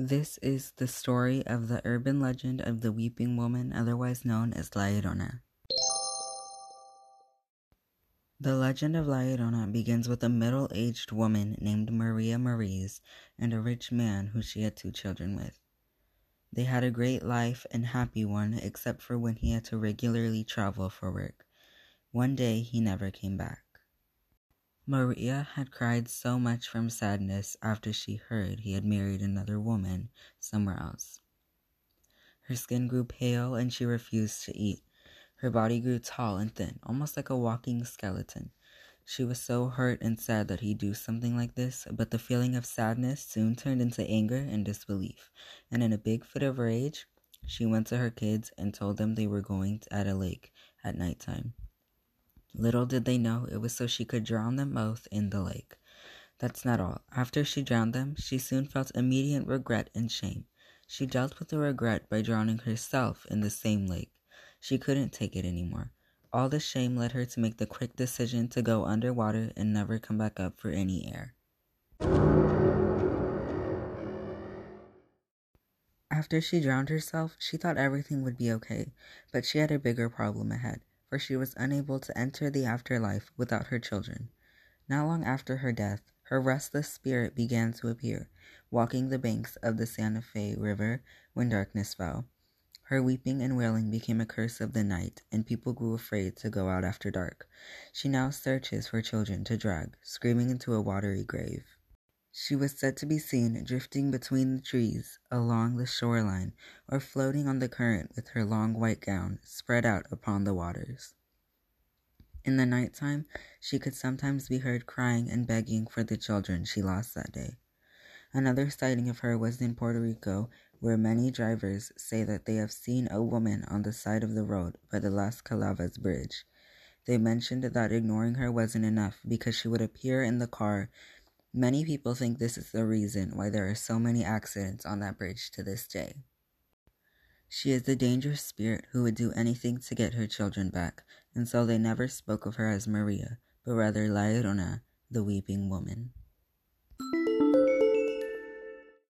This is the story of the urban legend of the Weeping Woman, otherwise known as La Llorona. The legend of La Llorona begins with a middle aged woman named Maria Maries and a rich man who she had two children with. They had a great life and happy one, except for when he had to regularly travel for work. One day he never came back. Maria had cried so much from sadness after she heard he had married another woman somewhere else. Her skin grew pale and she refused to eat. Her body grew tall and thin, almost like a walking skeleton. She was so hurt and sad that he'd do something like this, but the feeling of sadness soon turned into anger and disbelief, and in a big fit of rage, she went to her kids and told them they were going at a lake at night time. Little did they know it was so she could drown them both in the lake. That's not all. After she drowned them, she soon felt immediate regret and shame. She dealt with the regret by drowning herself in the same lake. She couldn't take it anymore. All the shame led her to make the quick decision to go underwater and never come back up for any air. After she drowned herself, she thought everything would be okay, but she had a bigger problem ahead for she was unable to enter the afterlife without her children. Not long after her death, her restless spirit began to appear, walking the banks of the Santa Fe River when darkness fell. Her weeping and wailing became a curse of the night, and people grew afraid to go out after dark. She now searches for children to drag, screaming into a watery grave. She was said to be seen drifting between the trees along the shoreline or floating on the current with her long white gown spread out upon the waters. In the night time, she could sometimes be heard crying and begging for the children she lost that day. Another sighting of her was in Puerto Rico, where many drivers say that they have seen a woman on the side of the road by the Las Calavas Bridge. They mentioned that ignoring her wasn't enough because she would appear in the car Many people think this is the reason why there are so many accidents on that bridge to this day. She is a dangerous spirit who would do anything to get her children back, and so they never spoke of her as Maria, but rather La Llorona, the weeping woman.